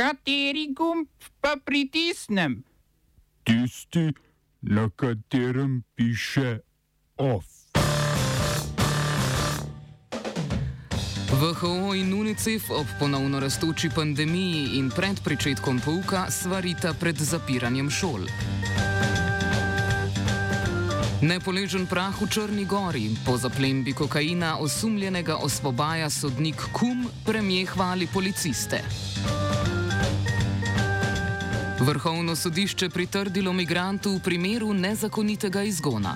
Kateri gumb pa pritisnem? Tisti, na katerem piše OF. VHO in UNICEF ob ponovno rastoči pandemiji in pred začetkom pouka svarita pred zapiranjem šol. Nepoležen prah v Črni gori, po zaplembi kokaina osumljenega osvobaja sodnik Kum, premije hvali policiste. Vrhovno sodišče pritrdilo migrantu v primeru nezakonitega izgona.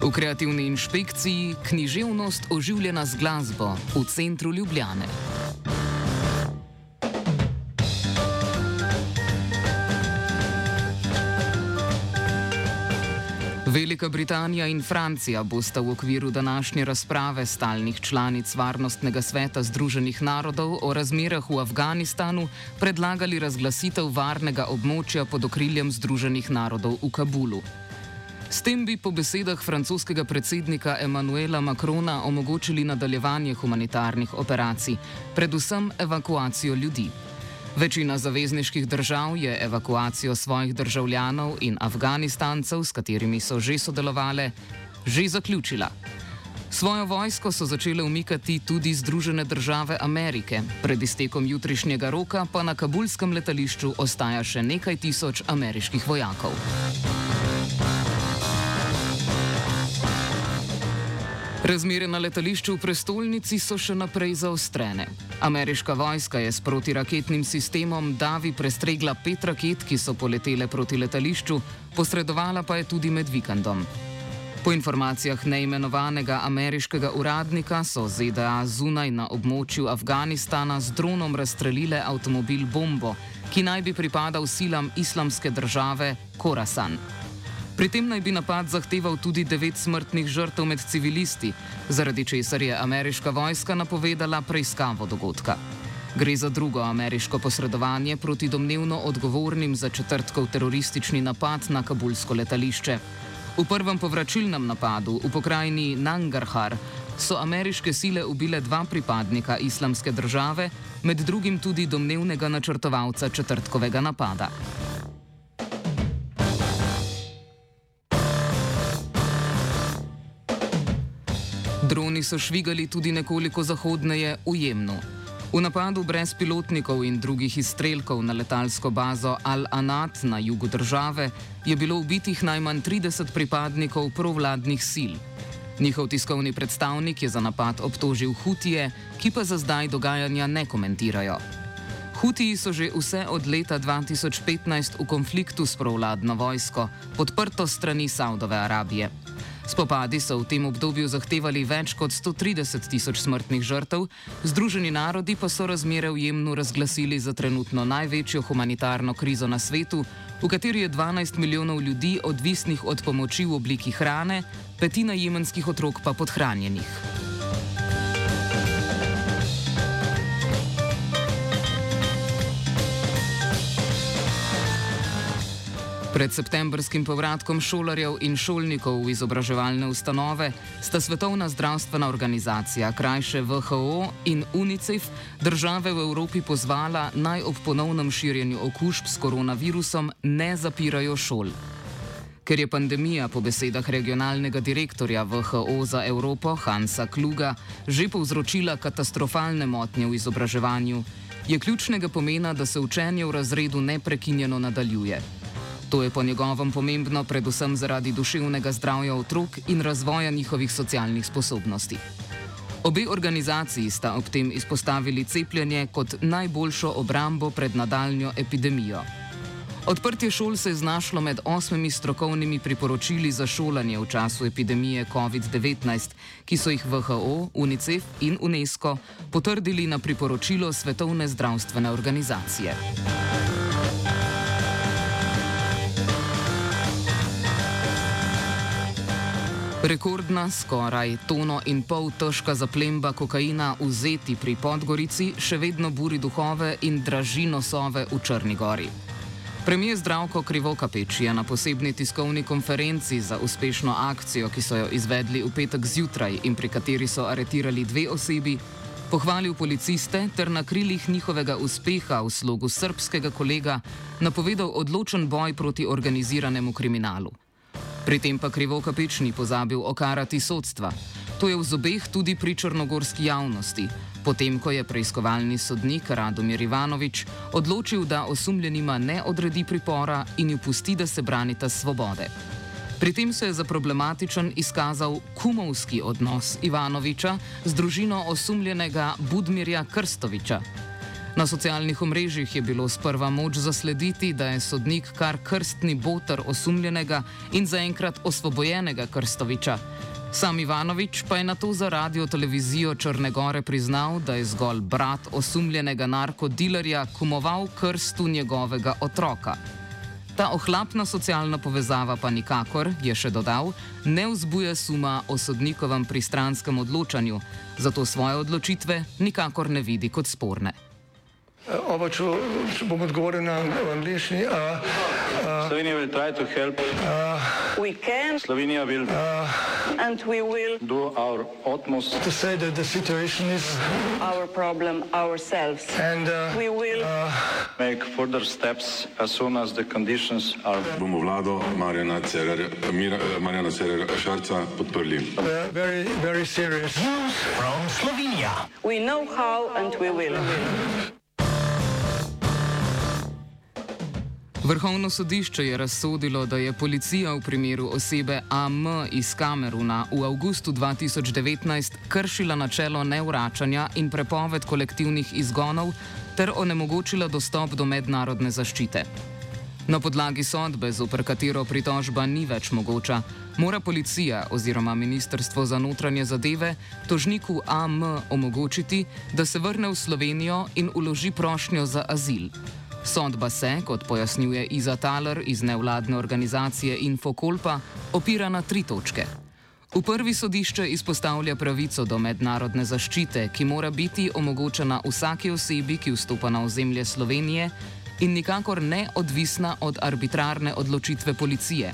V kreativni inšpekciji književnost oživljena z glasbo v centru Ljubljane. Velika Britanija in Francija bosta v okviru današnje razprave stalnih članic Varnostnega sveta Združenih narodov o razmerah v Afganistanu predlagali razglasitev varnega območja pod okriljem Združenih narodov v Kabulu. S tem bi po besedah francoskega predsednika Emmanuela Macrona omogočili nadaljevanje humanitarnih operacij, predvsem evakuacijo ljudi. Večina zavezniških držav je evakuacijo svojih državljanov in Afganistancev, s katerimi so že sodelovali, že zaključila. Svojo vojsko so začele umikati tudi Združene države Amerike, pred iztekom jutrišnjega roka pa na kabulskem letališču ostaja še nekaj tisoč ameriških vojakov. Razmere na letališču v prestolnici so še naprej zaostrene. Ameriška vojska je s protiraketnim sistemom Davi prestregla pet raket, ki so poletele proti letališču, posredovala pa je tudi med vikendom. Po informacijah neimenovanega ameriškega uradnika so ZDA zunaj na območju Afganistana z dronom razstrelile avtomobil bombo, ki naj bi pripadal silam islamske države Korasan. Pri tem naj bi napad zahteval tudi devet smrtnih žrtev med civilisti, zaradi česar je ameriška vojska napovedala preiskavo dogodka. Gre za drugo ameriško posredovanje proti domnevno odgovornim za četrtkov teroristični napad na kabulsko letališče. V prvem povračilnem napadu v pokrajini Nangarhar so ameriške sile ubile dva pripadnika islamske države, med drugim tudi domnevnega načrtovalca četrtkovega napada. Droni so švigali tudi nekoliko zahodneje v Jemnu. V napadu brez pilotnikov in drugih izstrelkov na letalsko bazo Al-Anat na jugu države je bilo ubitih najmanj 30 pripadnikov provladnih sil. Njihov tiskovni predstavnik je za napad obtožil Hutije, ki pa za zdaj dogajanja ne komentirajo. Hutiji so že vse od leta 2015 v konfliktu s provladno vojsko, podprto strani Saudove Arabije. Spopadi so v tem obdobju zahtevali več kot 130 tisoč smrtnih žrtev, Združeni narodi pa so razmere v Jemnu razglasili za trenutno največjo humanitarno krizo na svetu, v kateri je 12 milijonov ljudi odvisnih od pomoči v obliki hrane, petina jemenskih otrok pa podhranjenih. Pred septembrskim povratkom šolarjev in šolnikov v izobraževalne ustanove sta Svetovna zdravstvena organizacija, krajše WHO in UNICEF, države v Evropi pozvala naj ob ponovnem širjenju okužb s koronavirusom ne zapirajo šol. Ker je pandemija po besedah regionalnega direktorja WHO za Evropo Hansa Kluga že povzročila katastrofalne motnje v izobraževanju, je ključnega pomena, da se učenje v razredu neprekinjeno nadaljuje. To je po njegovem pomembno predvsem zaradi duševnega zdravja otrok in razvoja njihovih socialnih sposobnosti. Obe organizaciji sta ob tem izpostavili cepljenje kot najboljšo obrambo pred nadaljnjo epidemijo. Odprtje šol se je znašlo med osmimi strokovnimi priporočili za šolanje v času epidemije COVID-19, ki so jih WHO, UNICEF in UNESCO potrdili na priporočilo Svetovne zdravstvene organizacije. Rekordna, skoraj tono in pol težka zaplemba kokaina vzeti pri Podgorici še vedno buri duhove in draži nosove v Črni gori. Premijer Zdravko Krivokapeč je na posebni tiskovni konferenci za uspešno akcijo, ki so jo izvedli v petek zjutraj in pri kateri so aretirali dve osebi, pohvalil policiste ter na krilih njihovega uspeha v slogu srpskega kolega napovedal odločen boj proti organiziranemu kriminalu. Pri tem pa Krivokapič ni pozabil okarati sodstva. To je v zobeh tudi pri črnogorski javnosti, potem ko je preiskovalni sodnik Radomir Ivanovič odločil, da osumljenima ne odredi pripora in ju pusti, da se branita svobode. Pri tem se je za problematičen izkazal kumovski odnos Ivanoviča z družino osumljenega Budmirja Krstoviča. Na socialnih omrežjih je bilo sprva moč zaslediti, da je sodnik kar krstni boter osumljenega in zaenkrat osvobojenega Krstoviča. Sam Ivanovič pa je na to za radio televizijo Črne Gore priznal, da je zgolj brat osumljenega narkodilerja kumoval krstu njegovega otroka. Ta ohlapna socialna povezava pa nikakor, je še dodal, ne vzbuja suma o sodnikovem pristranskem odločanju, zato svoje odločitve nikakor ne vidi kot sporne. Oba, če, če bom odgovoril na angliški. Slovenija will try to help. We can Slovenija will and we will do our utmost To say that the situation is our problem ourselves. and uh, We will make further steps as soon as the conditions are bomo vlado Marjana Cererja, Mira, Marjana Cererja Šarca podprli. very, very serious. we know how and we will. Vrhovno sodišče je razsodilo, da je policija v primeru osebe AM iz Kameruna v avgustu 2019 kršila načelo nevračanja in prepoved kolektivnih izgonov ter onemogočila dostop do mednarodne zaščite. Na podlagi sodbe, zoper katero pritožba ni več mogoča, mora policija oziroma Ministrstvo za notranje zadeve tožniku AM omogočiti, da se vrne v Slovenijo in uloži prošnjo za azil. Sodba se, kot pojasnjuje Iza Taler iz nevladne organizacije Infokolpa, opira na tri točke. V prvi sodišče izpostavlja pravico do mednarodne zaščite, ki mora biti omogočena vsaki osebi, ki vstopa na ozemlje Slovenije in nikakor ne odvisna od arbitrarne odločitve policije.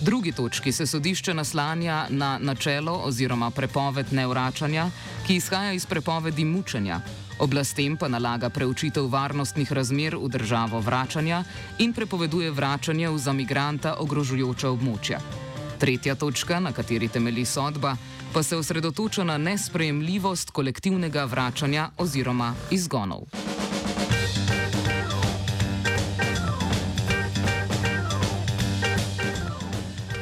Drugi točki se sodišče naslanja na načelo oziroma prepoved nevračanja, ki izhaja iz prepovedi mučenja. Oblastem pa nalaga preučitev varnostnih razmer v državo vračanja in prepoveduje vračanje v za migranta ogrožujoča območja. Tretja točka, na kateri temeli sodba, pa se osredotoča na nesprejemljivost kolektivnega vračanja oziroma izgonov.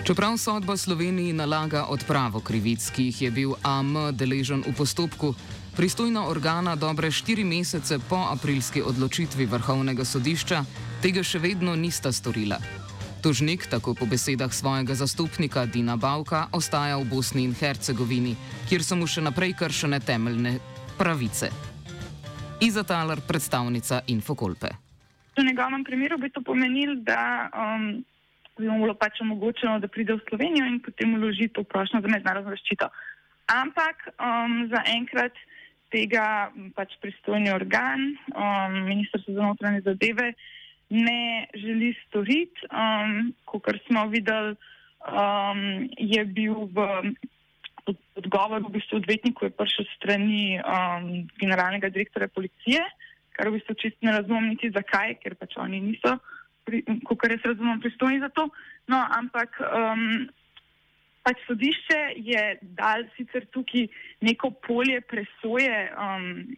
Čeprav sodba Sloveniji nalaga odpravo krivic, ki jih je bil AM deležen v postopku, pristojna organa dobre štiri mesece po aprilski odločitvi Vrhovnega sodišča tega še vedno nista storila. Tožnik, tako po besedah svojega zastopnika Dina Bavka, ostaja v Bosni in Hercegovini, kjer so mu še naprej kršene temeljne pravice. Iza Taler, predstavnica Infokolpe. V njegovem primeru bi to pomenilo, da um, bi mu bilo pač omogočeno, da pride v Slovenijo in potem vloži to prošnjo za mednarodno zaščito. Ampak um, zaenkrat tega pač pristojni organ, um, Ministrstvo za notranje zadeve, ne želi storiti. Um, Kot smo videli, um, je bil v od- odgovor v bistvu odvetniku je prišel strani um, generalnega direktorja policije, kar v bistvu čisto ne razumem niti zakaj, ker pač oni niso, kot jaz razumem, pristojni za to. No, ampak um, pač sodišče je dal sicer tukaj neko polje presoje um,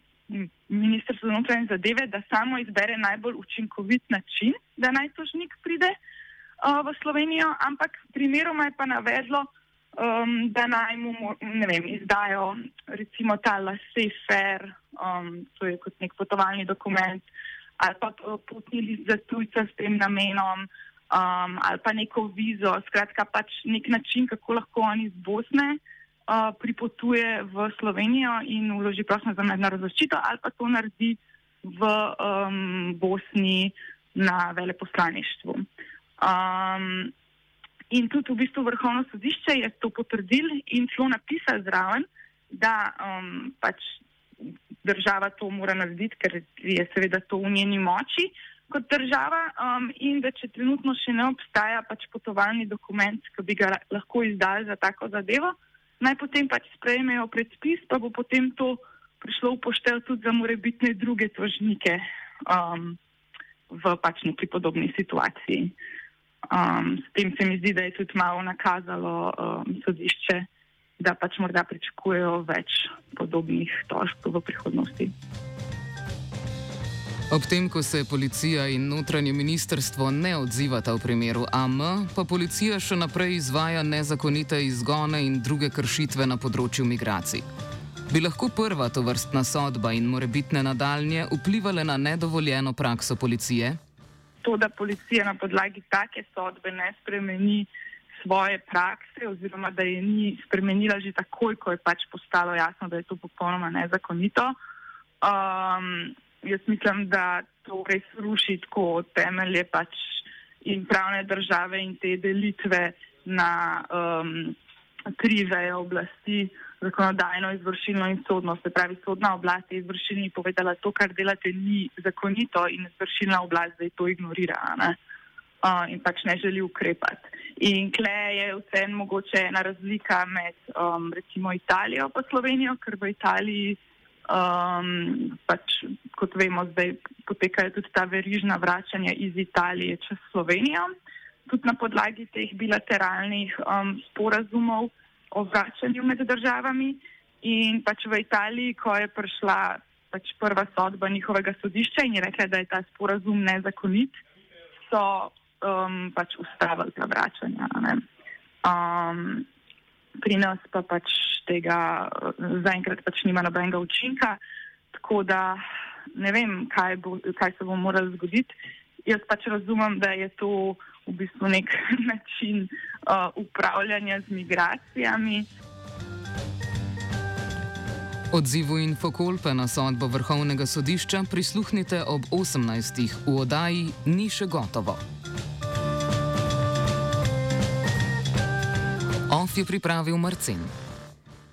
ministrstva za notranje zadeve, da samo izbere najbolj učinkovit način, da naj tožnik pride uh, v Slovenijo, ampak primeroma je pa navedlo, um, da naj mu vem, izdajo recimo ta laissez-faire, um, to je kot nek potovalni dokument, ali pa potni list za tujca s tem namenom, um, ali pa neko vizo, skratka pač nek način, kako lahko on iz Bosne uh, pripotuje v Slovenijo in vloži prošnjo za mednarodno zaščito, ali pa to naredi v um, Bosni na veleposlaništvu. Um, in tudi v bistvu vrhovno sodišče je to potrdil in celo napisal zraven, da um, pač država to mora narediti, ker je seveda to v njeni moči kot država um, in da če trenutno še ne obstaja pač potovalni dokument, ki bi ga la- lahko izdali za tako zadevo, naj potem pač sprejmejo predpis, pa bo potem to prišlo v poštev tudi za morebitne druge tožnike um, v pač neki podobni situaciji. Um, s tem se mi zdi, da je tudi malo nakazalo um, sodišče, da pač morda pričakujejo več podobnih tožb v prihodnosti. Ob tem, ko se policija in notranje ministrstvo ne odzivata v primeru AM, pa policija še naprej izvaja nezakonite izgone in druge kršitve na področju migracij. Bi lahko prva to vrstna sodba in morebitne nadaljnje vplivali na nedovoljeno prakso policije? To, da policija na podlagi take sodbe ne spremeni svoje prakse, oziroma da je ni spremenila že takoj, ko je pač postalo jasno, da je to popolnoma nezakonito. Um, jaz mislim, da to res ruši tako temelje pač in pravne države in te delitve na um, tri veje oblasti, zakonodajno, izvršilno in sodno. Se pravi, sodna oblast je izvršilni povedala, to, kar delate, ni zakonito in izvršilna oblast zdaj to ignorira uh, in pač ne želi ukrepati. In kle je vseeno mogoče ena razlika med um, recimo Italijo in Slovenijo, ker v Italiji Um, pač, kot vemo, zdaj potekajo tudi ta verižna vračanja iz Italije čez Slovenijo, tudi na podlagi teh bilateralnih um, sporazumov o vračanju med državami. In pač v Italiji, ko je prišla pač prva sodba njihovega sodišča in je rekla, da je ta sporazum nezakonit, so um, pač ustavili ta vračanja. Um, pri nas pa pač tega zaenkrat pač nima nobenega učinka. Tako da ne vem, kaj, bo, kaj se bo moralo zgoditi. Jaz pač razumem, da je to v bistvu nek način uh, upravljanja z migracijami. Odzivu Infokolpe na sodbo Vrhovnega sodišča prisluhnite ob 18. v oddaji Ni še gotovo. OF je pripravil Marcin.